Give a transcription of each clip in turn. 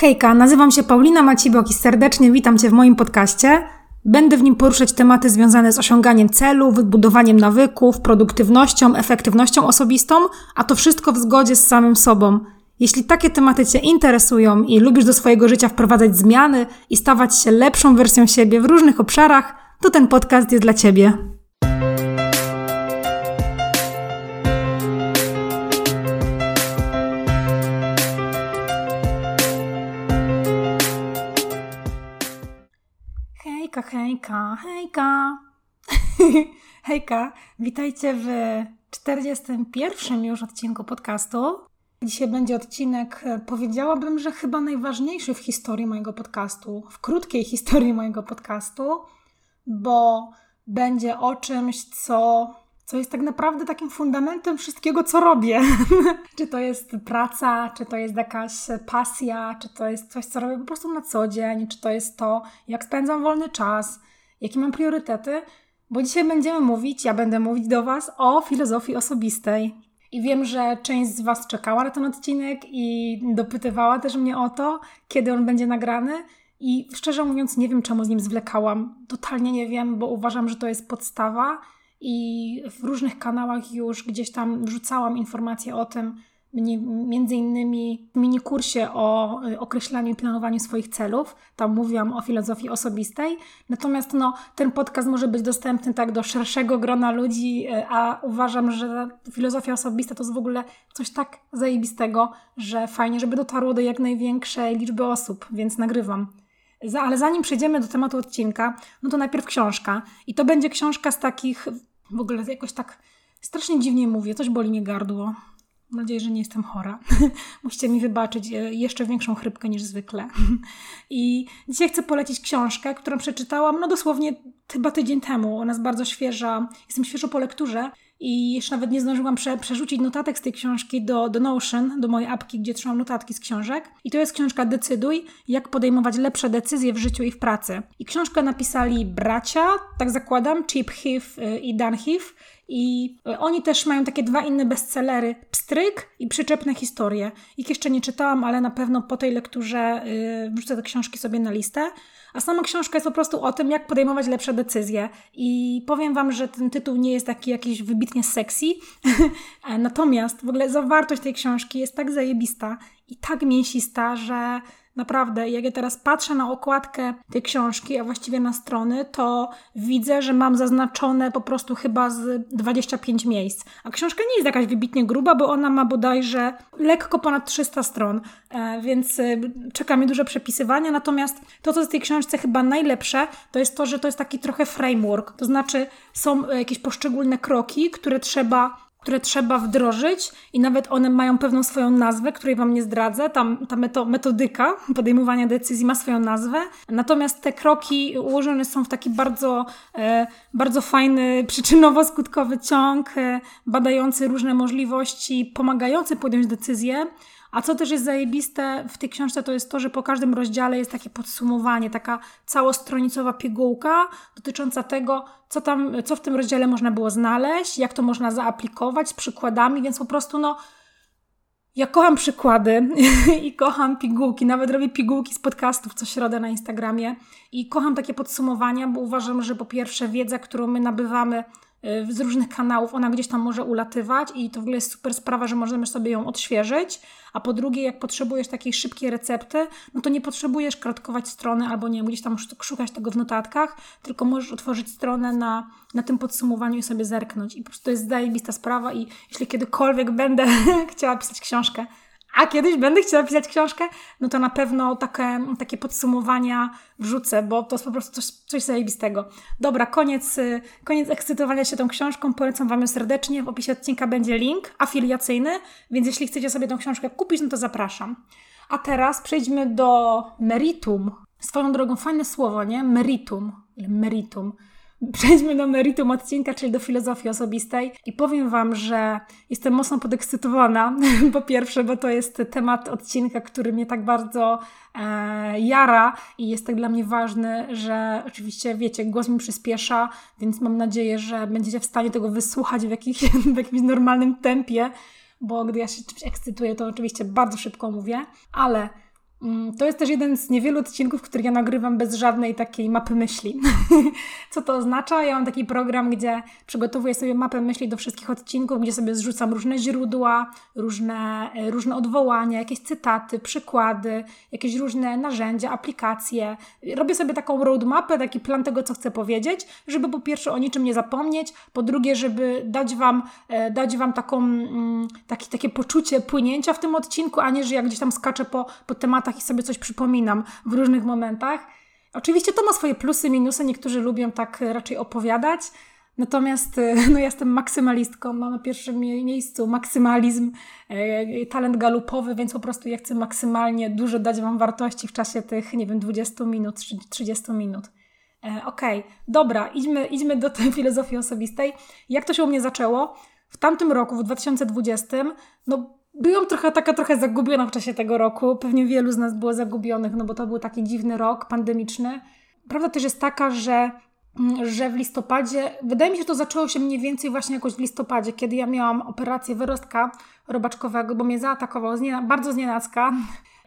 Hejka, nazywam się Paulina Macibok i serdecznie witam Cię w moim podcaście. Będę w nim poruszać tematy związane z osiąganiem celów, budowaniem nawyków, produktywnością, efektywnością osobistą, a to wszystko w zgodzie z samym sobą. Jeśli takie tematy Cię interesują i lubisz do swojego życia wprowadzać zmiany i stawać się lepszą wersją siebie w różnych obszarach, to ten podcast jest dla Ciebie. Hejka, hejka, hejka. witajcie w 41 już odcinku podcastu. Dzisiaj będzie odcinek, e, powiedziałabym, że chyba najważniejszy w historii mojego podcastu, w krótkiej historii mojego podcastu, bo będzie o czymś, co, co jest tak naprawdę takim fundamentem wszystkiego, co robię. czy to jest praca, czy to jest jakaś pasja, czy to jest coś, co robię po prostu na co dzień, czy to jest to, jak spędzam wolny czas, jakie mam priorytety, bo dzisiaj będziemy mówić, ja będę mówić do Was o filozofii osobistej. I wiem, że część z Was czekała na ten odcinek i dopytywała też mnie o to, kiedy on będzie nagrany. I szczerze mówiąc, nie wiem, czemu z nim zwlekałam. Totalnie nie wiem, bo uważam, że to jest podstawa. I w różnych kanałach już gdzieś tam wrzucałam informacje o tym, między innymi w minikursie o y, określaniu i planowaniu swoich celów. Tam mówiłam o filozofii osobistej. Natomiast no, ten podcast może być dostępny tak do szerszego grona ludzi, y, a uważam, że filozofia osobista to jest w ogóle coś tak zajebistego, że fajnie, żeby dotarło do jak największej liczby osób, więc nagrywam. Ale zanim przejdziemy do tematu odcinka, no to najpierw książka. I to będzie książka z takich, w ogóle jakoś tak strasznie dziwnie mówię, coś boli mnie gardło. Mam nadzieję, że nie jestem chora. Musicie mi wybaczyć e, jeszcze większą chrypkę niż zwykle. I dzisiaj chcę polecić książkę, którą przeczytałam no dosłownie chyba tydzień temu. Ona jest bardzo świeża. Jestem świeżo po lekturze i jeszcze nawet nie zdążyłam prze, przerzucić notatek z tej książki do, do Notion, do mojej apki, gdzie trzymam notatki z książek. I to jest książka Decyduj, jak podejmować lepsze decyzje w życiu i w pracy. I książkę napisali bracia, tak zakładam, Chip Heath y, i Dan Heath. I y, oni też mają takie dwa inne bestsellery, Pstryk i Przyczepne historie. Ich jeszcze nie czytałam, ale na pewno po tej lekturze yy, wrzucę te książki sobie na listę. A sama książka jest po prostu o tym, jak podejmować lepsze decyzje. I powiem Wam, że ten tytuł nie jest taki jakiś wybitnie sexy, natomiast w ogóle zawartość tej książki jest tak zajebista i tak mięsista, że Naprawdę, jak ja teraz patrzę na okładkę tej książki, a właściwie na strony, to widzę, że mam zaznaczone po prostu chyba z 25 miejsc. A książka nie jest jakaś wybitnie gruba, bo ona ma bodajże lekko ponad 300 stron, e, więc e, czeka mi duże przepisywania. Natomiast to, co z tej książce chyba najlepsze, to jest to, że to jest taki trochę framework. To znaczy, są jakieś poszczególne kroki, które trzeba które trzeba wdrożyć i nawet one mają pewną swoją nazwę, której Wam nie zdradzę. Tam ta meto metodyka podejmowania decyzji ma swoją nazwę. Natomiast te kroki ułożone są w taki bardzo, e, bardzo fajny, przyczynowo-skutkowy ciąg, e, badający różne możliwości, pomagający podjąć decyzję. A co też jest zajebiste w tej książce, to jest to, że po każdym rozdziale jest takie podsumowanie, taka całostronicowa pigułka dotycząca tego, co tam, co w tym rozdziale można było znaleźć, jak to można zaaplikować z przykładami, więc po prostu no ja kocham przykłady i kocham pigułki. Nawet robię pigułki z podcastów co środę na Instagramie i kocham takie podsumowania, bo uważam, że po pierwsze wiedza, którą my nabywamy z różnych kanałów, ona gdzieś tam może ulatywać i to w ogóle jest super sprawa, że możemy sobie ją odświeżyć. A po drugie, jak potrzebujesz takiej szybkiej recepty, no to nie potrzebujesz kratkować strony albo nie wiem, gdzieś tam szukać tego w notatkach, tylko możesz otworzyć stronę na, na tym podsumowaniu i sobie zerknąć. I po prostu to jest zajebista sprawa i jeśli kiedykolwiek będę chciała pisać książkę, a kiedyś będę chciała pisać książkę, no to na pewno takie, takie podsumowania wrzucę, bo to jest po prostu coś, coś zajebistego. Dobra, koniec, koniec ekscytowania się tą książką. Polecam Wam ją serdecznie. W opisie odcinka będzie link afiliacyjny, więc jeśli chcecie sobie tą książkę kupić, no to zapraszam. A teraz przejdźmy do meritum. Swoją drogą, fajne słowo, nie? Meritum. Meritum przejdźmy do meritum odcinka, czyli do filozofii osobistej. I powiem Wam, że jestem mocno podekscytowana. Po pierwsze, bo to jest temat odcinka, który mnie tak bardzo e, jara i jest tak dla mnie ważny, że oczywiście, wiecie, głos mi przyspiesza, więc mam nadzieję, że będziecie w stanie tego wysłuchać w, jakich, w jakimś normalnym tempie, bo gdy ja się czymś ekscytuję, to oczywiście bardzo szybko mówię, ale to jest też jeden z niewielu odcinków, który ja nagrywam bez żadnej takiej mapy myśli. Co to oznacza? Ja mam taki program, gdzie przygotowuję sobie mapę myśli do wszystkich odcinków, gdzie sobie zrzucam różne źródła, różne, e, różne odwołania, jakieś cytaty, przykłady, jakieś różne narzędzia, aplikacje. Robię sobie taką roadmapę, taki plan tego, co chcę powiedzieć, żeby po pierwsze o niczym nie zapomnieć, po drugie, żeby dać Wam, e, dać wam taką, mm, taki, takie poczucie płynięcia w tym odcinku, a nie, że ja gdzieś tam skaczę po, po tematach i sobie coś przypominam w różnych momentach. Oczywiście to ma swoje plusy, minusy. Niektórzy lubią tak raczej opowiadać. Natomiast no, jestem maksymalistką, mam na pierwszym miejscu maksymalizm, e, talent galupowy, więc po prostu ja chcę maksymalnie dużo dać Wam wartości w czasie tych, nie wiem, 20 minut, 30 minut. E, Okej, okay, dobra, idźmy, idźmy do tej filozofii osobistej. Jak to się u mnie zaczęło? W tamtym roku, w 2020, no Byłam trochę taka trochę zagubiona w czasie tego roku. Pewnie wielu z nas było zagubionych, no bo to był taki dziwny rok pandemiczny. Prawda też jest taka, że, mm, że w listopadzie, wydaje mi się, że to zaczęło się mniej więcej właśnie jakoś w listopadzie, kiedy ja miałam operację wyrostka robaczkowego, bo mnie zaatakował bardzo znienacka.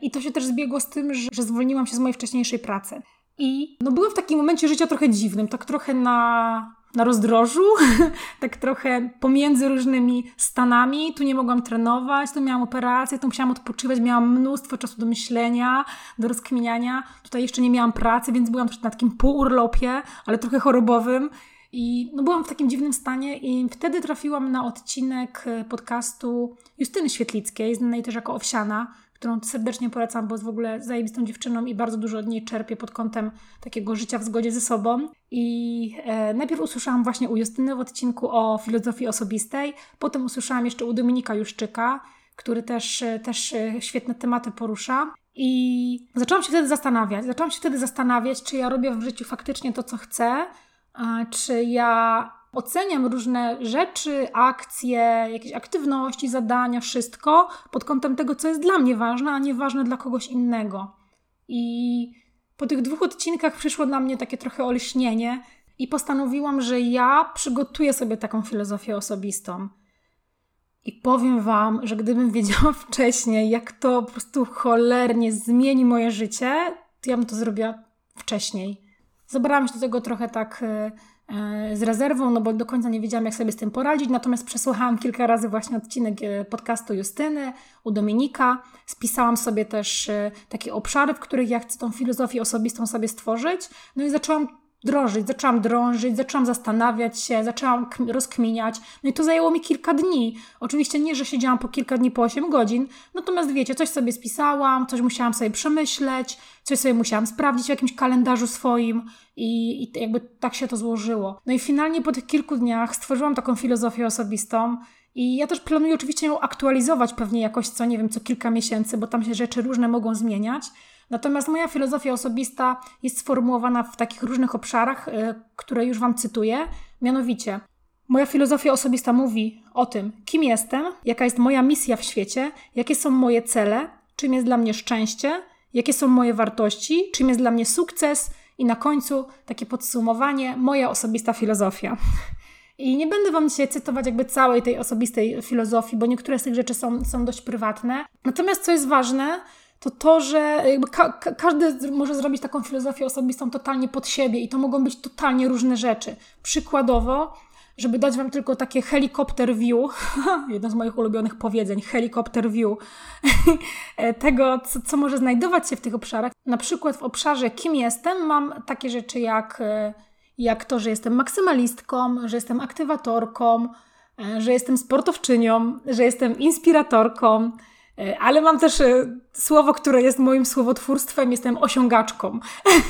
I to się też zbiegło z tym, że, że zwolniłam się z mojej wcześniejszej pracy. I no byłam w takim momencie życia trochę dziwnym, tak trochę na na rozdrożu, tak trochę pomiędzy różnymi stanami. Tu nie mogłam trenować, tu miałam operację, tu musiałam odpoczywać, miałam mnóstwo czasu do myślenia, do rozkminiania. Tutaj jeszcze nie miałam pracy, więc byłam na takim półurlopie, ale trochę chorobowym. I no, byłam w takim dziwnym stanie i wtedy trafiłam na odcinek podcastu Justyny Świetlickiej, znanej też jako Owsiana, którą serdecznie polecam, bo jest w ogóle zajebistą dziewczyną i bardzo dużo od niej czerpię pod kątem takiego życia w zgodzie ze sobą. I e, najpierw usłyszałam właśnie u Justyny w odcinku o filozofii osobistej, potem usłyszałam jeszcze u Dominika Juszczyka, który też, e, też e, świetne tematy porusza. I zaczęłam się wtedy zastanawiać. Zaczęłam się wtedy zastanawiać, czy ja robię w życiu faktycznie to, co chcę, czy ja Oceniam różne rzeczy, akcje, jakieś aktywności, zadania, wszystko pod kątem tego, co jest dla mnie ważne, a nie ważne dla kogoś innego. I po tych dwóch odcinkach przyszło dla mnie takie trochę olśnienie i postanowiłam, że ja przygotuję sobie taką filozofię osobistą. I powiem Wam, że gdybym wiedziała wcześniej, jak to po prostu cholernie zmieni moje życie, to ja bym to zrobiła wcześniej. Zabrałam się do tego trochę tak E, z rezerwą, no bo do końca nie wiedziałam, jak sobie z tym poradzić. Natomiast przesłuchałam kilka razy właśnie odcinek e, podcastu Justyny u Dominika. Spisałam sobie też e, takie obszary, w których ja chcę tą filozofię osobistą sobie stworzyć. No i zaczęłam drążyć, zaczęłam drążyć, zaczęłam zastanawiać się, zaczęłam rozkminiać. No i to zajęło mi kilka dni. Oczywiście nie, że siedziałam po kilka dni po 8 godzin, natomiast wiecie, coś sobie spisałam, coś musiałam sobie przemyśleć, coś sobie musiałam sprawdzić w jakimś kalendarzu swoim i, i jakby tak się to złożyło. No i finalnie po tych kilku dniach stworzyłam taką filozofię osobistą i ja też planuję oczywiście ją aktualizować pewnie jakoś co, nie wiem, co kilka miesięcy, bo tam się rzeczy różne mogą zmieniać. Natomiast moja filozofia osobista jest sformułowana w takich różnych obszarach, y, które już Wam cytuję. Mianowicie, moja filozofia osobista mówi o tym, kim jestem, jaka jest moja misja w świecie, jakie są moje cele, czym jest dla mnie szczęście, jakie są moje wartości, czym jest dla mnie sukces i na końcu takie podsumowanie, moja osobista filozofia. I nie będę Wam dzisiaj cytować jakby całej tej osobistej filozofii, bo niektóre z tych rzeczy są, są dość prywatne. Natomiast co jest ważne, to to, że ka każdy może zrobić taką filozofię osobistą totalnie pod siebie i to mogą być totalnie różne rzeczy. Przykładowo, żeby dać Wam tylko takie helikopter view, jedno z moich ulubionych powiedzeń, helikopter view, tego, co, co może znajdować się w tych obszarach. Na przykład w obszarze kim jestem mam takie rzeczy jak, jak to, że jestem maksymalistką, że jestem aktywatorką, że jestem sportowczynią, że jestem inspiratorką, E, ale mam też e, słowo, które jest moim słowotwórstwem, jestem osiągaczką.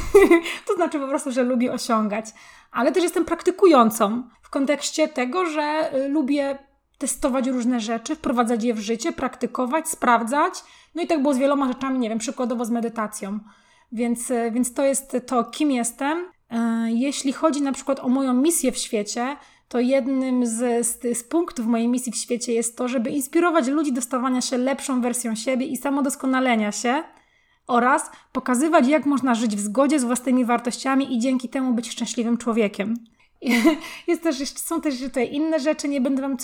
to znaczy po prostu, że lubię osiągać. Ale też jestem praktykującą w kontekście tego, że e, lubię testować różne rzeczy, wprowadzać je w życie, praktykować, sprawdzać. No i tak było z wieloma rzeczami, nie wiem, przykładowo z medytacją. Więc, więc to jest to, kim jestem. Jeśli chodzi na przykład o moją misję w świecie, to jednym z, z, z, punktów mojej misji w świecie jest to, żeby inspirować ludzi do stawania się lepszą wersją siebie i samodoskonalenia się oraz pokazywać, jak można żyć w zgodzie z własnymi wartościami i dzięki temu być szczęśliwym człowiekiem. Jest też, są też tutaj inne rzeczy, nie będę Wam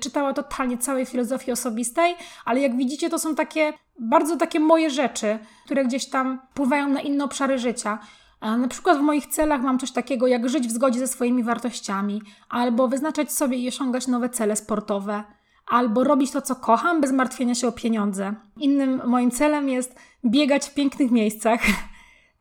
czytała totalnie całej filozofii osobistej, ale jak widzicie, to są takie, bardzo takie moje rzeczy, które gdzieś tam wpływają na inne obszary życia. Na przykład w moich celach mam coś takiego jak żyć w zgodzie ze swoimi wartościami, albo wyznaczać sobie i osiągać nowe cele sportowe, albo robić to, co kocham, bez martwienia się o pieniądze. Innym moim celem jest biegać w pięknych miejscach,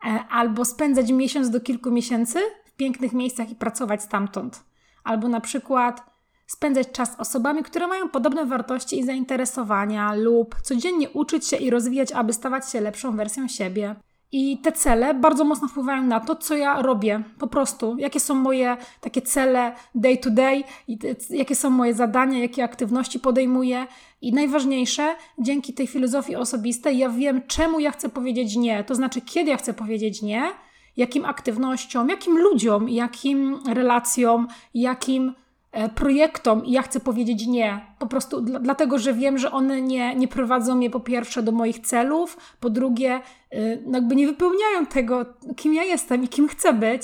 e, albo spędzać miesiąc do kilku miesięcy w pięknych miejscach i pracować stamtąd. Albo na przykład spędzać czas z osobami, które mają podobne wartości i zainteresowania, lub codziennie uczyć się i rozwijać, aby stawać się lepszą wersją siebie. I te cele bardzo mocno wpływają na to, co ja robię. Po prostu, jakie są moje takie cele day to day, jakie są moje zadania, jakie aktywności podejmuję. I najważniejsze, dzięki tej filozofii osobistej, ja wiem, czemu ja chcę powiedzieć nie. To znaczy, kiedy ja chcę powiedzieć nie, jakim aktywnościom, jakim ludziom, jakim relacjom, jakim E, projektom ja chcę powiedzieć nie. Po prostu dlatego, że wiem, że one nie, nie prowadzą mnie po pierwsze do moich celów, po drugie, y, no jakby nie wypełniają tego, kim ja jestem i kim chcę być,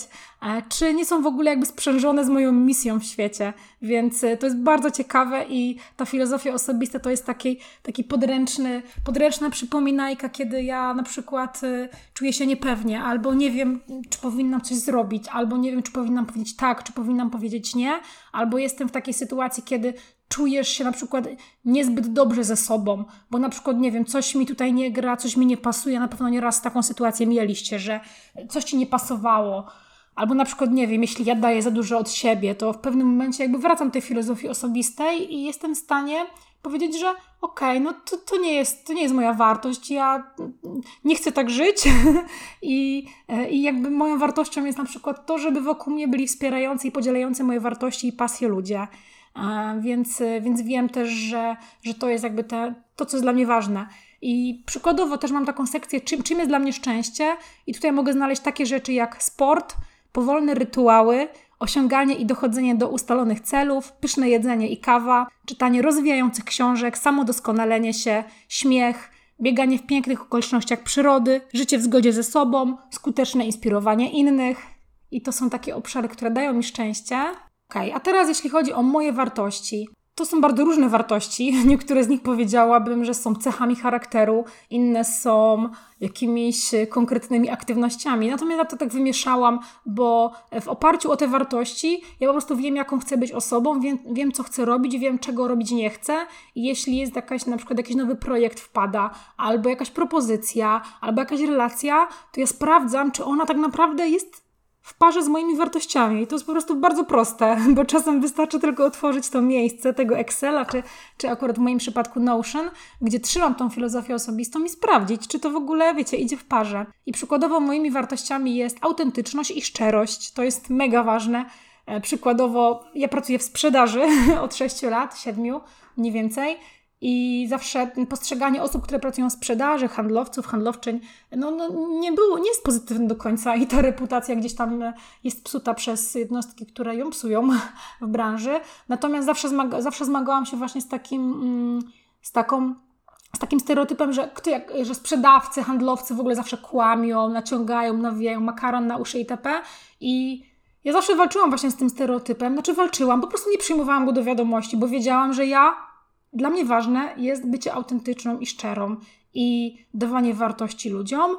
czy nie są w ogóle jakby sprzężone z moją misją w świecie. Więc y, to jest bardzo ciekawe i ta filozofia osobista to jest taki, taki podręczny, podręczna przypominajka, kiedy ja na przykład y, czuję się niepewnie, albo nie wiem, czy powinnam coś zrobić, albo nie wiem, czy powinnam powiedzieć tak, czy powinnam powiedzieć nie, albo jestem w takiej sytuacji, kiedy czujesz się na przykład niezbyt dobrze ze sobą, bo na przykład, nie wiem, coś mi tutaj nie gra, coś mi nie pasuje, na pewno nieraz taką sytuację mieliście, że coś ci nie pasowało, albo na przykład, nie wiem, jeśli ja daję za dużo od siebie, to w pewnym momencie jakby wracam do tej filozofii osobistej i jestem w stanie powiedzieć, że okej, okay, no to, to, nie jest, to nie jest moja wartość, ja nie chcę tak żyć I, e, i jakby moją wartością jest na przykład to, żeby wokół mnie byli wspierający i podzielający moje wartości i pasje ludzie. Więc, więc wiem też, że, że to jest jakby te, to, co jest dla mnie ważne. I przykładowo też mam taką sekcję, czym, czym jest dla mnie szczęście, i tutaj mogę znaleźć takie rzeczy jak sport, powolne rytuały, osiąganie i dochodzenie do ustalonych celów, pyszne jedzenie i kawa, czytanie rozwijających książek, samodoskonalenie się, śmiech, bieganie w pięknych okolicznościach przyrody, życie w zgodzie ze sobą, skuteczne inspirowanie innych. I to są takie obszary, które dają mi szczęście. Ok, a teraz jeśli chodzi o moje wartości, to są bardzo różne wartości. Niektóre z nich powiedziałabym, że są cechami charakteru, inne są jakimiś konkretnymi aktywnościami. Natomiast ja to tak wymieszałam, bo w oparciu o te wartości ja po prostu wiem, jaką chcę być osobą, wiem, wiem co chcę robić, wiem, czego robić nie chcę. I jeśli jest jakaś, na przykład jakiś nowy projekt wpada, albo jakaś propozycja, albo jakaś relacja, to ja sprawdzam, czy ona tak naprawdę jest w parze z moimi wartościami. I to jest po prostu bardzo proste, bo czasem wystarczy tylko otworzyć to miejsce tego Excela, czy, czy akurat w moim przypadku Notion, gdzie trzymam tą filozofię osobistą i sprawdzić, czy to w ogóle, wiecie, idzie w parze. I przykładowo moimi wartościami jest autentyczność i szczerość. To jest mega ważne. E, przykładowo, ja pracuję w sprzedaży od 6 lat, 7 mniej więcej. I zawsze postrzeganie osób, które pracują w sprzedaży, handlowców, handlowczyń, no, no, nie było, nie jest pozytywne do końca i ta reputacja gdzieś tam jest psuta przez jednostki, które ją psują w branży. Natomiast zawsze, zmaga, zawsze zmagałam się właśnie z takim, mm, z taką z takim stereotypem, że, że sprzedawcy, handlowcy w ogóle zawsze kłamią, naciągają, nawijają makaron na uszy itp. I ja zawsze walczyłam właśnie z tym stereotypem. Znaczy walczyłam, po prostu nie przyjmowałam go do wiadomości, bo wiedziałam, że ja dla mnie ważne jest bycie autentyczną i szczerą i dawanie wartości ludziom,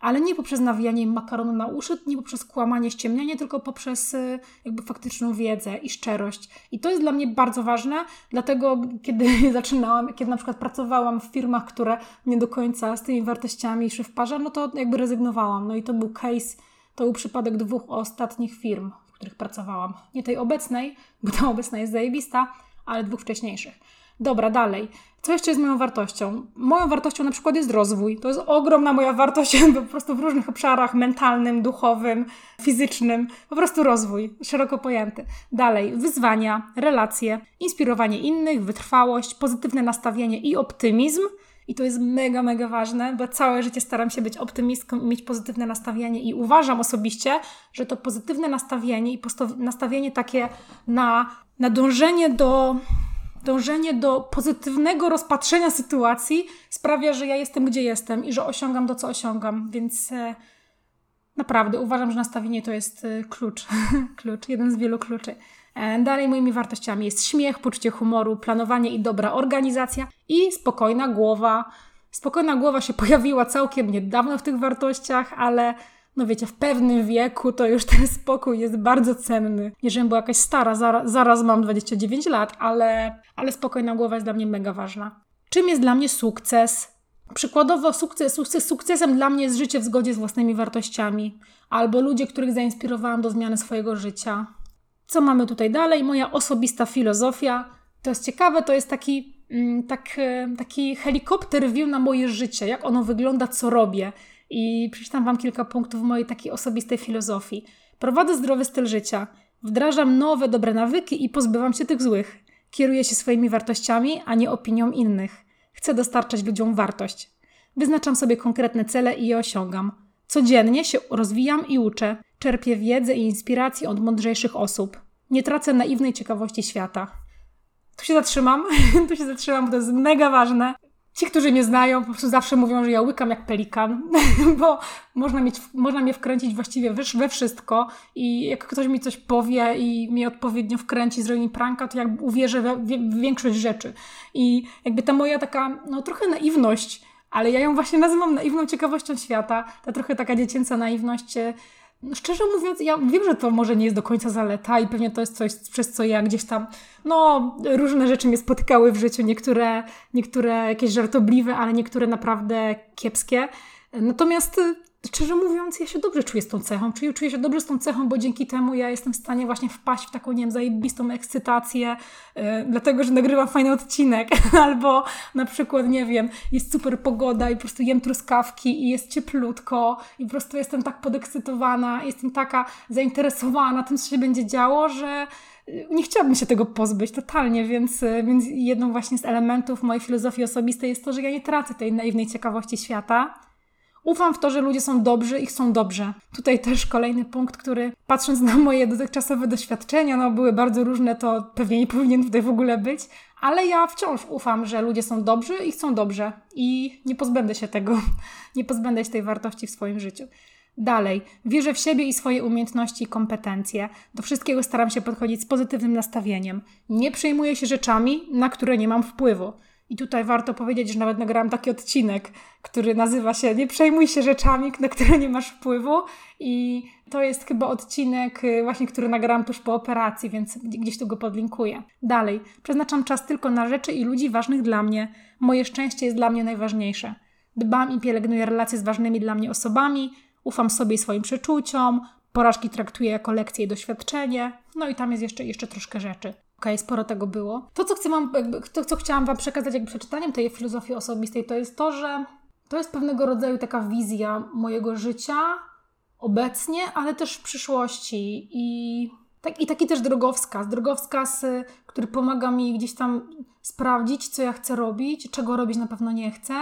ale nie poprzez nawijanie makaronu na uszy, nie poprzez kłamanie, ściemnianie, tylko poprzez y, jakby faktyczną wiedzę i szczerość. I to jest dla mnie bardzo ważne, dlatego kiedy zaczynałam, kiedy na przykład pracowałam w firmach, które nie do końca z tymi wartościami szły w parze, no to jakby rezygnowałam. No i to był case, to był przypadek dwóch ostatnich firm, w których pracowałam. Nie tej obecnej, bo ta obecna jest zajebista, ale dwóch wcześniejszych. Dobra, dalej. Co jeszcze jest moją wartością? Moją wartością na przykład jest rozwój. To jest ogromna moja wartość po prostu w różnych obszarach mentalnym, duchowym, fizycznym. Po prostu rozwój, szeroko pojęty. Dalej, wyzwania, relacje, inspirowanie innych, wytrwałość, pozytywne nastawienie i optymizm. I to jest mega, mega ważne, bo całe życie staram się być optymistką i mieć pozytywne nastawienie. I uważam osobiście, że to pozytywne nastawienie i nastawienie takie na, na dążenie do dążenie do pozytywnego rozpatrzenia sytuacji sprawia, że ja jestem gdzie jestem i że osiągam to, co osiągam. Więc e, Naprawdę, uważam, że nastawienie to jest y, klucz. klucz, jeden z wielu kluczy. E, dalej moimi wartościami jest śmiech, poczucie humoru, planowanie i dobra organizacja i spokojna głowa. Spokojna głowa się pojawiła całkiem niedawno w tych wartościach, ale no wiecie, w pewnym wieku to już ten spokój jest bardzo cenny. Żebym była jakaś stara, zaraz, zaraz mam 29 lat, ale, ale spokojna głowa jest dla mnie mega ważna. Czym jest dla mnie sukces? Przykładowo sukces, sukces, sukcesem dla mnie jest życie w zgodzie z własnymi wartościami, albo ludzie, których zainspirowałam do zmiany swojego życia. Co mamy tutaj dalej? Moja osobista filozofia. To jest ciekawe, to jest taki, mm, tak, e, taki helikopter view na moje życie, jak ono wygląda, co robię. I przeczytam Wam kilka punktów mojej takiej osobistej filozofii. Prowadzę zdrowy styl życia, wdrażam nowe, dobre nawyki i pozbywam się tych złych. Kieruję się swoimi wartościami, a nie opinią innych. Chcę dostarczać ludziom wartość. Wyznaczam sobie konkretne cele i je osiągam. Codziennie się rozwijam i uczę. Czerpię wiedzę i inspirację od mądrzejszych osób. Nie tracę naiwnej ciekawości świata. Tu się zatrzymam, tu się zatrzymam, bo to jest mega ważne. Ci, którzy mnie znają, po prostu zawsze mówią, że ja łykam jak pelikan, bo można, mieć, można mnie wkręcić właściwie we wszystko i jak ktoś mi coś powie i mnie odpowiednio wkręci, zrobi mi pranka, to jak uwierzę w, w większość rzeczy. I jakby ta moja taka, no trochę naiwność, ale ja ją właśnie nazywam naiwną ciekawością świata, ta trochę taka dziecięca naiwność no szczerze mówiąc, ja wiem, że to może nie jest do końca zaleta i pewnie to jest coś, przez co ja gdzieś tam, no, różne rzeczy mnie spotykały w życiu, niektóre, niektóre jakieś żartobliwe, ale niektóre naprawdę kiepskie. Natomiast szczerze mówiąc, ja się dobrze czuję z tą cechą. Czuję, czuję się dobrze z tą cechą, bo dzięki temu ja jestem w stanie właśnie wpaść w taką, nie wiem, zajebistą ekscytację, yy, dlatego, że nagrywam fajny odcinek, albo na przykład, nie wiem, jest super pogoda i po prostu jem truskawki i jest cieplutko i po prostu jestem tak podekscytowana, jestem taka zainteresowana tym, co się będzie działo, że y, nie chciałabym się tego pozbyć totalnie, więc, y, więc jedną właśnie z elementów mojej filozofii osobistej jest to, że ja nie tracę tej naiwnej ciekawości świata, Ufam w to, że ludzie są dobrzy i chcą dobrze. Tutaj też kolejny punkt, który patrząc na moje dotychczasowe doświadczenia, no były bardzo różne, to pewnie nie powinien tutaj w ogóle być, ale ja wciąż ufam, że ludzie są dobrzy i chcą dobrze i nie pozbędę się tego, nie pozbędę się tej wartości w swoim życiu. Dalej, wierzę w siebie i swoje umiejętności i kompetencje. Do wszystkiego staram się podchodzić z pozytywnym nastawieniem. Nie przejmuję się rzeczami, na które nie mam wpływu. I tutaj warto powiedzieć, że nawet nagrałam taki odcinek, który nazywa się Nie przejmuj się rzeczami, na które nie masz wpływu. I to jest chyba odcinek y, właśnie, który nagrałam tuż po operacji, więc gdzieś tu go podlinkuję. Dalej. Przeznaczam czas tylko na rzeczy i ludzi ważnych dla mnie. Moje szczęście jest dla mnie najważniejsze. Dbam i pielęgnuję relacje z ważnymi dla mnie osobami. Ufam sobie i swoim przeczuciom. Porażki traktuję jako lekcje i doświadczenie. No i tam jest jeszcze, jeszcze troszkę rzeczy. Okej, okay, sporo tego było. To, co, chcę wam, to, co chciałam Wam przekazać jakby przeczytaniem tej filozofii osobistej, to jest to, że to jest pewnego rodzaju taka wizja mojego życia obecnie, ale też w przyszłości. I, tak, i taki też drogowskaz. Drogowskaz, y, który pomaga mi gdzieś tam sprawdzić, co ja chcę robić, czego robić na pewno nie chcę.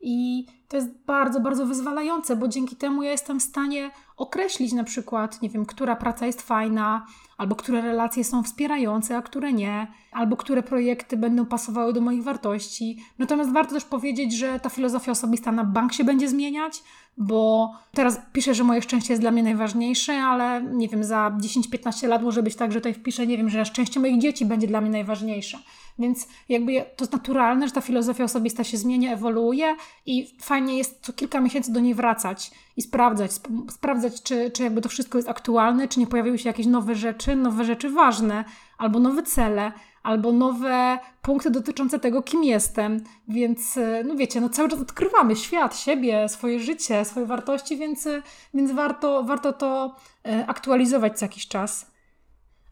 I to jest bardzo, bardzo wyzwalające, bo dzięki temu ja jestem w stanie określić na przykład, nie wiem, która praca jest fajna, albo które relacje są wspierające, a które nie, albo które projekty będą pasowały do moich wartości. Natomiast warto też powiedzieć, że ta filozofia osobista na bank się będzie zmieniać, bo teraz piszę, że moje szczęście jest dla mnie najważniejsze, ale nie wiem, za 10-15 lat może być tak, że tutaj wpiszę, nie wiem, że szczęście moich dzieci będzie dla mnie najważniejsze. Więc jakby to jest naturalne, że ta filozofia osobista się zmienia, ewoluuje i fajnie jest co kilka miesięcy do niej wracać i sprawdzać, sp sprawdzać, czy, czy jakby to wszystko jest aktualne, czy nie pojawiły się jakieś nowe rzeczy, nowe rzeczy ważne, albo nowe cele, albo nowe punkty dotyczące tego, kim jestem. Więc, e, no wiecie, no cały czas odkrywamy świat, siebie, swoje życie, swoje wartości, więc, e, więc warto, warto to e, aktualizować co jakiś czas.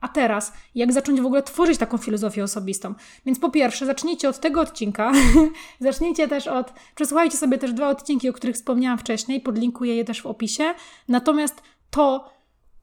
A teraz, jak zacząć w ogóle tworzyć taką filozofię osobistą? Więc po pierwsze, zacznijcie od tego odcinka. zacznijcie też od. Przesłuchajcie sobie też dwa odcinki, o których wspomniałam wcześniej, podlinkuję je też w opisie. Natomiast to,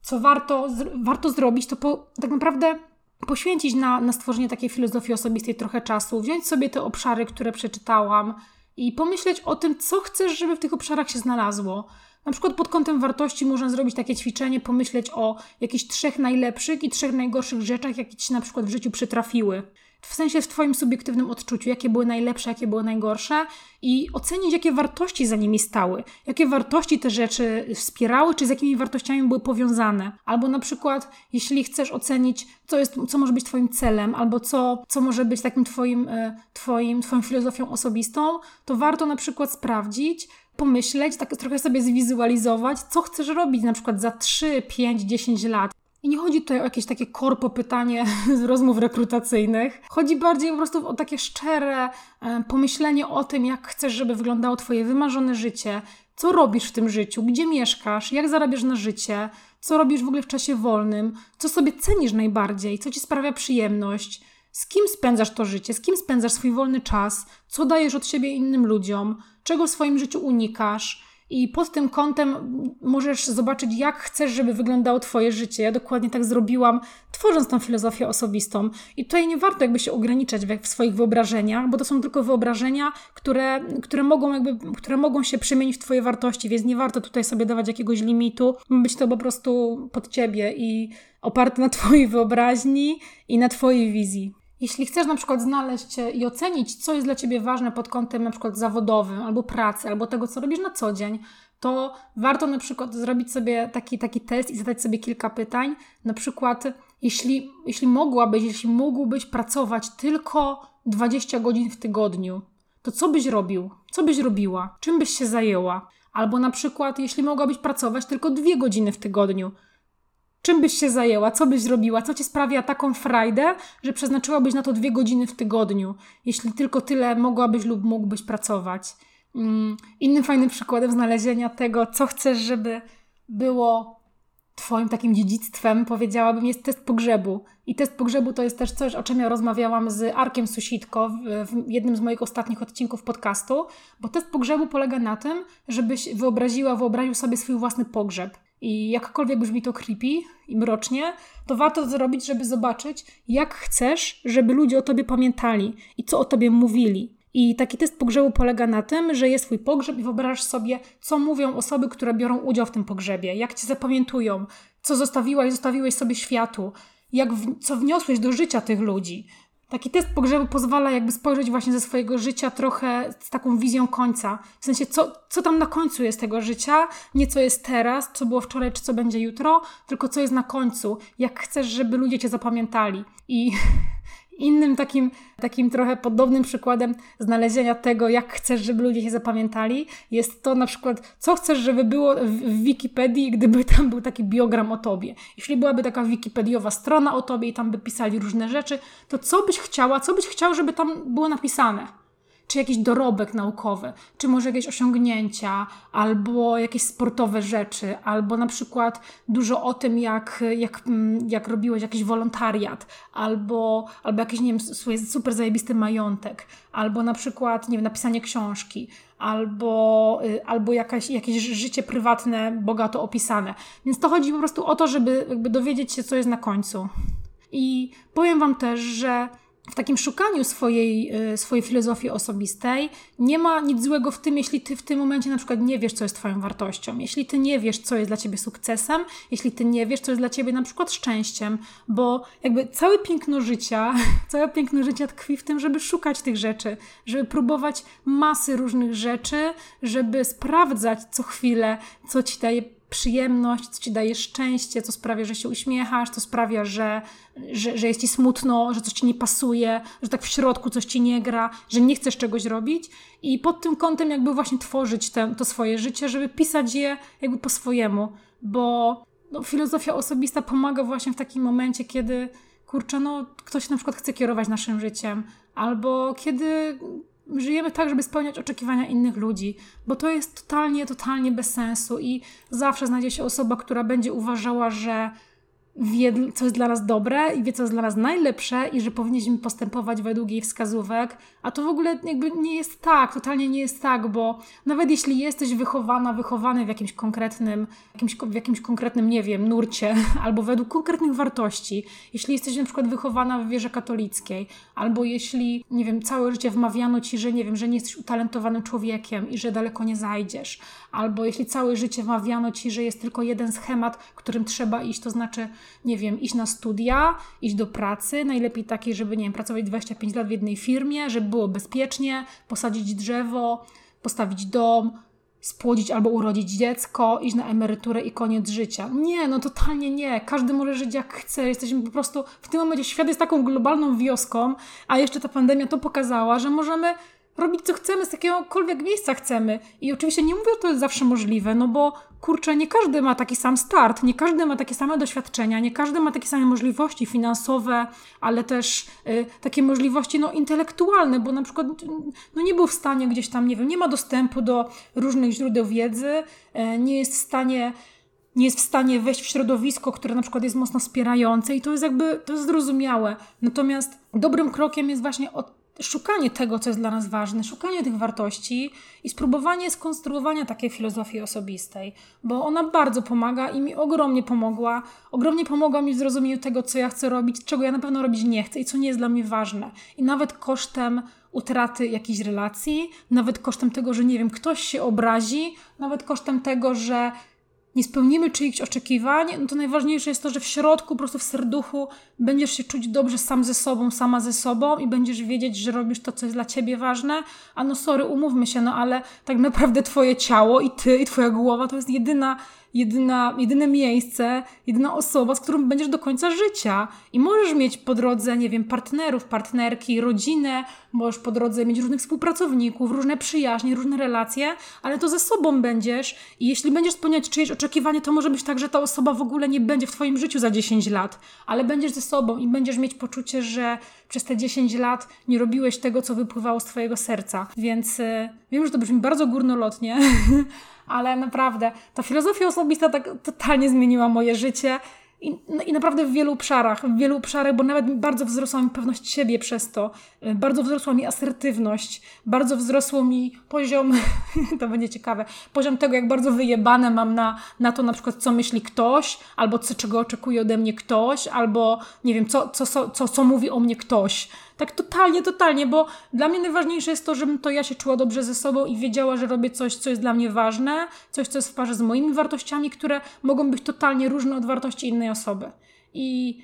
co warto, warto zrobić, to po, tak naprawdę poświęcić na, na stworzenie takiej filozofii osobistej trochę czasu, wziąć sobie te obszary, które przeczytałam i pomyśleć o tym, co chcesz, żeby w tych obszarach się znalazło. Na przykład pod kątem wartości można zrobić takie ćwiczenie, pomyśleć o jakichś trzech najlepszych i trzech najgorszych rzeczach, jakie ci na przykład w życiu przytrafiły. w sensie w Twoim subiektywnym odczuciu, jakie były najlepsze, jakie były najgorsze i ocenić, jakie wartości za nimi stały, jakie wartości te rzeczy wspierały, czy z jakimi wartościami były powiązane. Albo na przykład, jeśli chcesz ocenić, co, jest, co może być Twoim celem, albo co, co może być takim twoim, e, twoim, Twoją filozofią osobistą, to warto na przykład sprawdzić, pomyśleć, tak trochę sobie zwizualizować, co chcesz robić na przykład za 3, 5, 10 lat. I nie chodzi tutaj o jakieś takie korpo pytanie z rozmów rekrutacyjnych. Chodzi bardziej po prostu o takie szczere e, pomyślenie o tym, jak chcesz, żeby wyglądało Twoje wymarzone życie, co robisz w tym życiu, gdzie mieszkasz, jak zarabiasz na życie, co robisz w ogóle w czasie wolnym, co sobie cenisz najbardziej, co ci sprawia przyjemność, z kim spędzasz to życie, z kim spędzasz swój wolny czas, co dajesz od siebie innym ludziom, czego w swoim życiu unikasz i pod tym kątem możesz zobaczyć, jak chcesz, żeby wyglądało Twoje życie. Ja dokładnie tak zrobiłam, tworząc tą filozofię osobistą. I tutaj nie warto jakby się ograniczać w, w swoich wyobrażeniach, bo to są tylko wyobrażenia, które, które, mogą jakby, które mogą się przemienić w Twoje wartości, więc nie warto tutaj sobie dawać jakiegoś limitu. Być to po prostu pod Ciebie i oparte na Twojej wyobraźni i na Twojej wizji. Jeśli chcesz na przykład znaleźć i ocenić, co jest dla Ciebie ważne pod kątem na przykład zawodowym, albo pracy, albo tego, co robisz na co dzień, to warto na przykład zrobić sobie taki, taki test i zadać sobie kilka pytań. Na przykład, jeśli, jeśli mogłabyś, jeśli mógłbyś pracować tylko 20 godzin w tygodniu, to co byś robił? Co byś robiła? Czym byś się zajęła? Albo na przykład, jeśli mogłabyś pracować tylko dwie godziny w tygodniu, Czym byś się zajęła? Co byś zrobiła? Co ci sprawia taką frajdę, że przeznaczyłabyś na to dwie godziny w tygodniu, jeśli tylko tyle mogłabyś lub mógłbyś pracować? Mm, innym fajnym przykładem znalezienia tego, co chcesz, żeby było Twoim takim dziedzictwem, powiedziałabym, jest test pogrzebu. I test pogrzebu to jest też coś, o czym ja rozmawiałam z Arkiem Susitko w, jednym z moich ostatnich odcinków podcastu, bo test pogrzebu polega na tym, żebyś wyobraziła, wyobraził sobie swój własny pogrzeb. I jakkolwiek brzmi to creepy i mrocznie, to warto to zrobić, żeby zobaczyć, jak chcesz, żeby ludzie o tobie pamiętali i co o tobie mówili. I taki test pogrzebu polega na tym, że jest twój pogrzeb i wyobrażasz sobie, co mówią osoby, które biorą udział w tym pogrzebie, jak cię zapamiętują, co zostawiłaś, zostawiłeś sobie światu, jak w, co wniosłeś do życia tych ludzi. Taki test pogrzebu pozwala jakby spojrzeć właśnie ze swojego życia trochę z taką wizją końca. W sensie, co, co tam na końcu jest tego życia, nie co jest teraz, co było wczoraj, czy co będzie jutro, tylko co jest na końcu. Jak chcesz, żeby ludzie cię zapamiętali. I Innym takim, takim trochę podobnym przykładem znalezienia tego, jak chcesz, żeby ludzie się zapamiętali, jest to na przykład, co chcesz, żeby było w Wikipedii, gdyby tam był taki biogram o tobie. Jeśli byłaby taka wikipediowa strona o tobie i tam by pisali różne rzeczy, to co byś chciała, co byś chciał, żeby tam było napisane? Czy jakiś dorobek naukowy, czy może jakieś osiągnięcia, albo jakieś sportowe rzeczy, albo na przykład dużo o tym, jak, jak, mm, jak robiłeś jakiś wolontariat, albo, albo jakiś, nie wiem, super zajebisty majątek, albo na przykład, nie wiem, napisanie książki, albo, y, albo jakaś, jakieś życie prywatne bogato opisane. Więc to chodzi po prostu o to, żeby jakby dowiedzieć się, co jest na końcu. I powiem Wam też, że w takim szukaniu swojej, y, swojej filozofii osobistej. Nie ma nic złego w tym, jeśli ty w tym momencie na przykład nie wiesz, co jest twoją wartością, jeśli ty nie wiesz, co jest dla ciebie sukcesem, jeśli ty nie wiesz, co jest dla ciebie na przykład szczęściem, bo jakby całe piękno życia, całe piękno życia tkwi w tym, żeby szukać tych rzeczy, żeby próbować masy różnych rzeczy, żeby sprawdzać co chwilę, co ci daje przyjemność, co ci daje szczęście, co sprawia, że się uśmiechasz, co sprawia, że, że, że jest ci smutno, że coś ci nie pasuje, że tak w środku coś ci nie gra, że nie chcesz czegoś robić. I pod tym kątem jakby właśnie tworzyć te, to swoje życie, żeby pisać je jakby po swojemu, bo no, filozofia osobista pomaga właśnie w takim momencie, kiedy kurczę, no ktoś na przykład chce kierować naszym życiem, albo kiedy żyjemy tak, żeby spełniać oczekiwania innych ludzi, bo to jest totalnie, totalnie bez sensu i zawsze znajdzie się osoba, która będzie uważała, że wie, co jest dla nas dobre i wie, co jest dla nas najlepsze i że powinniśmy postępować według jej wskazówek, a to w ogóle jakby nie jest tak, totalnie nie jest tak, bo nawet jeśli jesteś wychowana, wychowany w jakimś konkretnym, jakimś, w jakimś konkretnym, nie wiem, nurcie, albo według konkretnych wartości, jeśli jesteś na przykład wychowana w wierze katolickiej, albo jeśli, nie wiem, całe życie wmawiano ci, że nie wiem, że nie jesteś utalentowanym człowiekiem i że daleko nie zajdziesz, albo jeśli całe życie wmawiano ci, że jest tylko jeden schemat, którym trzeba iść, to znaczy nie wiem, iść na studia, iść do pracy, najlepiej takiej, żeby, nie wiem, pracować 25 lat w jednej firmie, żeby było bezpiecznie, posadzić drzewo, postawić dom, spłodzić albo urodzić dziecko, iść na emeryturę i koniec życia. Nie, no totalnie nie. Każdy może żyć jak chce. Jesteśmy po prostu w tym momencie, świat jest taką globalną wioską, a jeszcze ta pandemia to pokazała, że możemy robić co chcemy, z jakiegokolwiek miejsca chcemy. I oczywiście nie mówię, że to jest zawsze możliwe, no bo kurczę, nie każdy ma taki sam start, nie każdy ma takie same doświadczenia, nie każdy ma takie same możliwości finansowe, ale też y, takie możliwości no, intelektualne, bo na przykład no, nie był w stanie gdzieś tam, nie wiem, nie ma dostępu do różnych źródeł wiedzy, y, nie jest w stanie nie jest w stanie wejść w środowisko, które na przykład jest mocno wspierające i to jest jakby, to jest zrozumiałe. Natomiast dobrym krokiem jest właśnie od, szukanie tego, co jest dla nas ważne, szukanie tych wartości i spróbowanie skonstruowania takiej filozofii osobistej, bo ona bardzo pomaga i mi ogromnie pomogła. Ogromnie pomogła mi w zrozumieniu tego, co ja chcę robić, czego ja na pewno robić nie chcę i co nie jest dla mnie ważne. I nawet kosztem utraty jakiejś relacji, nawet kosztem tego, że nie wiem, ktoś się obrazi, nawet kosztem tego, że nie spełnimy czyichś oczekiwań, no to najważniejsze jest to, że w środku, po prostu w serduchu będziesz się czuć dobrze sam ze sobą, sama ze sobą i będziesz wiedzieć, że robisz to, co jest dla ciebie ważne. A no sorry, umówmy się, no ale tak naprawdę twoje ciało i ty i twoja głowa to jest jedyna jedyna, jedyne miejsce, jedyna osoba, z którą będziesz do końca życia. I możesz mieć po drodze, nie wiem, partnerów, partnerki, rodzinę, możesz po drodze mieć różnych współpracowników, różne przyjaźnie, różne relacje, ale to ze sobą będziesz i jeśli będziesz spełniać czyjeś oczekiwanie, to może być tak, że ta osoba w ogóle nie będzie w Twoim życiu za 10 lat, ale będziesz ze sobą i będziesz mieć poczucie, że przez te 10 lat nie robiłeś tego, co wypływało z Twojego serca. Więc y, wiem, że to brzmi bardzo górnolotnie, ale naprawdę ta filozofia osobista tak totalnie zmieniła moje życie. I, no, I naprawdę w wielu obszarach, w wielu obszarach, bo nawet bardzo wzrosła mi pewność siebie przez to, y, bardzo wzrosła mi asertywność, bardzo wzrosło mi poziom, to będzie ciekawe, poziom tego, jak bardzo wyjebane mam na, na to na przykład, co myśli ktoś, albo co, czego oczekuje ode mnie ktoś, albo nie wiem, co, co, co, co, co mówi o mnie ktoś. Tak totalnie, totalnie, bo dla mnie najważniejsze jest to, żebym to ja się czuła dobrze ze sobą i wiedziała, że robię coś, co jest dla mnie ważne, coś, co jest w parze z moimi wartościami, które mogą być totalnie różne od wartości innej osoby. I...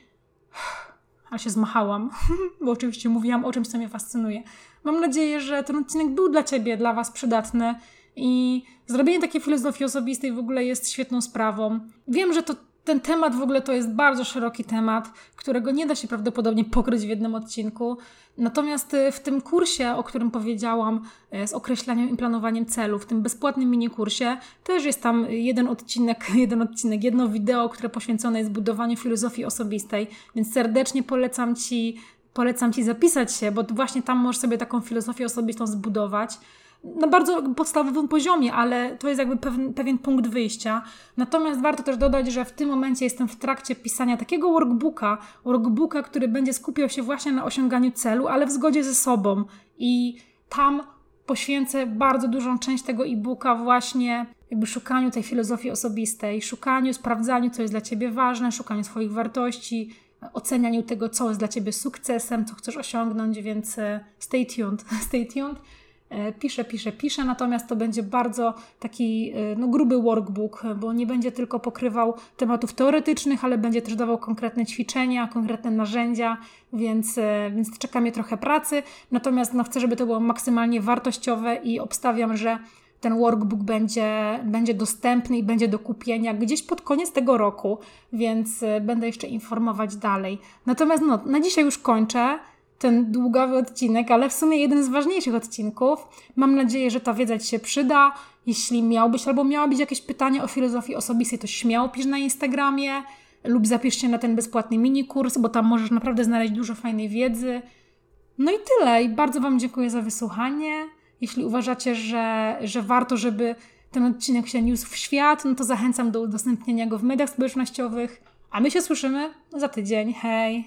A się zmachałam, bo oczywiście mówiłam o czymś, co mnie fascynuje. Mam nadzieję, że ten odcinek był dla Ciebie, dla Was przydatny i zrobienie takiej filozofii osobistej w ogóle jest świetną sprawą. Wiem, że to ten temat w ogóle to jest bardzo szeroki temat, którego nie da się prawdopodobnie pokryć w jednym odcinku. Natomiast y, w tym kursie, o którym powiedziałam, y, z określaniem i planowaniem celów, w tym bezpłatnym minikursie, też jest tam jeden odcinek, jeden odcinek, jedno wideo, które poświęcone jest budowaniu filozofii osobistej, więc serdecznie polecam Ci, polecam Ci zapisać się, bo właśnie tam możesz sobie taką filozofię osobistą zbudować na bardzo podstawowym poziomie, ale to jest jakby pewien, pewien punkt wyjścia. Natomiast warto też dodać, że w tym momencie jestem w trakcie pisania takiego workbooka, workbooka, który będzie skupiał się właśnie na osiąganiu celu, ale w zgodzie ze sobą. I tam poświęcę bardzo dużą część tego e-booka właśnie jakby szukaniu tej filozofii osobistej, szukaniu, sprawdzaniu, co jest dla Ciebie ważne, szukaniu swoich wartości, ocenianiu tego, co jest dla Ciebie sukcesem, co chcesz osiągnąć, więc e, stay tuned, stay tuned. E, piszę, piszę, piszę, natomiast to będzie bardzo taki e, no, gruby workbook, bo nie będzie tylko pokrywał tematów teoretycznych, ale będzie też dawał konkretne ćwiczenia, konkretne narzędzia, więc, e, więc czeka mnie trochę pracy. Natomiast no, chcę, żeby to było maksymalnie wartościowe i obstawiam, że ten workbook będzie, będzie dostępny i będzie do kupienia gdzieś pod koniec tego roku, więc będę jeszcze informować dalej. Natomiast no, na dzisiaj już kończę ten długowy odcinek, ale w sumie jeden z ważniejszych odcinków. Mam nadzieję, że ta wiedza Ci się przyda. Jeśli miałbyś albo miałabyś jakieś pytanie o filozofii osobistej, to śmiało pisz na Instagramie lub zapisz się na ten bezpłatny mini kurs, bo tam możesz naprawdę znaleźć dużo fajnej wiedzy. No i tyle. I bardzo Wam dziękuję za wysłuchanie. Jeśli uważacie, że, że warto, żeby ten odcinek się niósł w świat, no to zachęcam do udostępnienia go w mediach społecznościowych. A my się słyszymy za tydzień. Hej!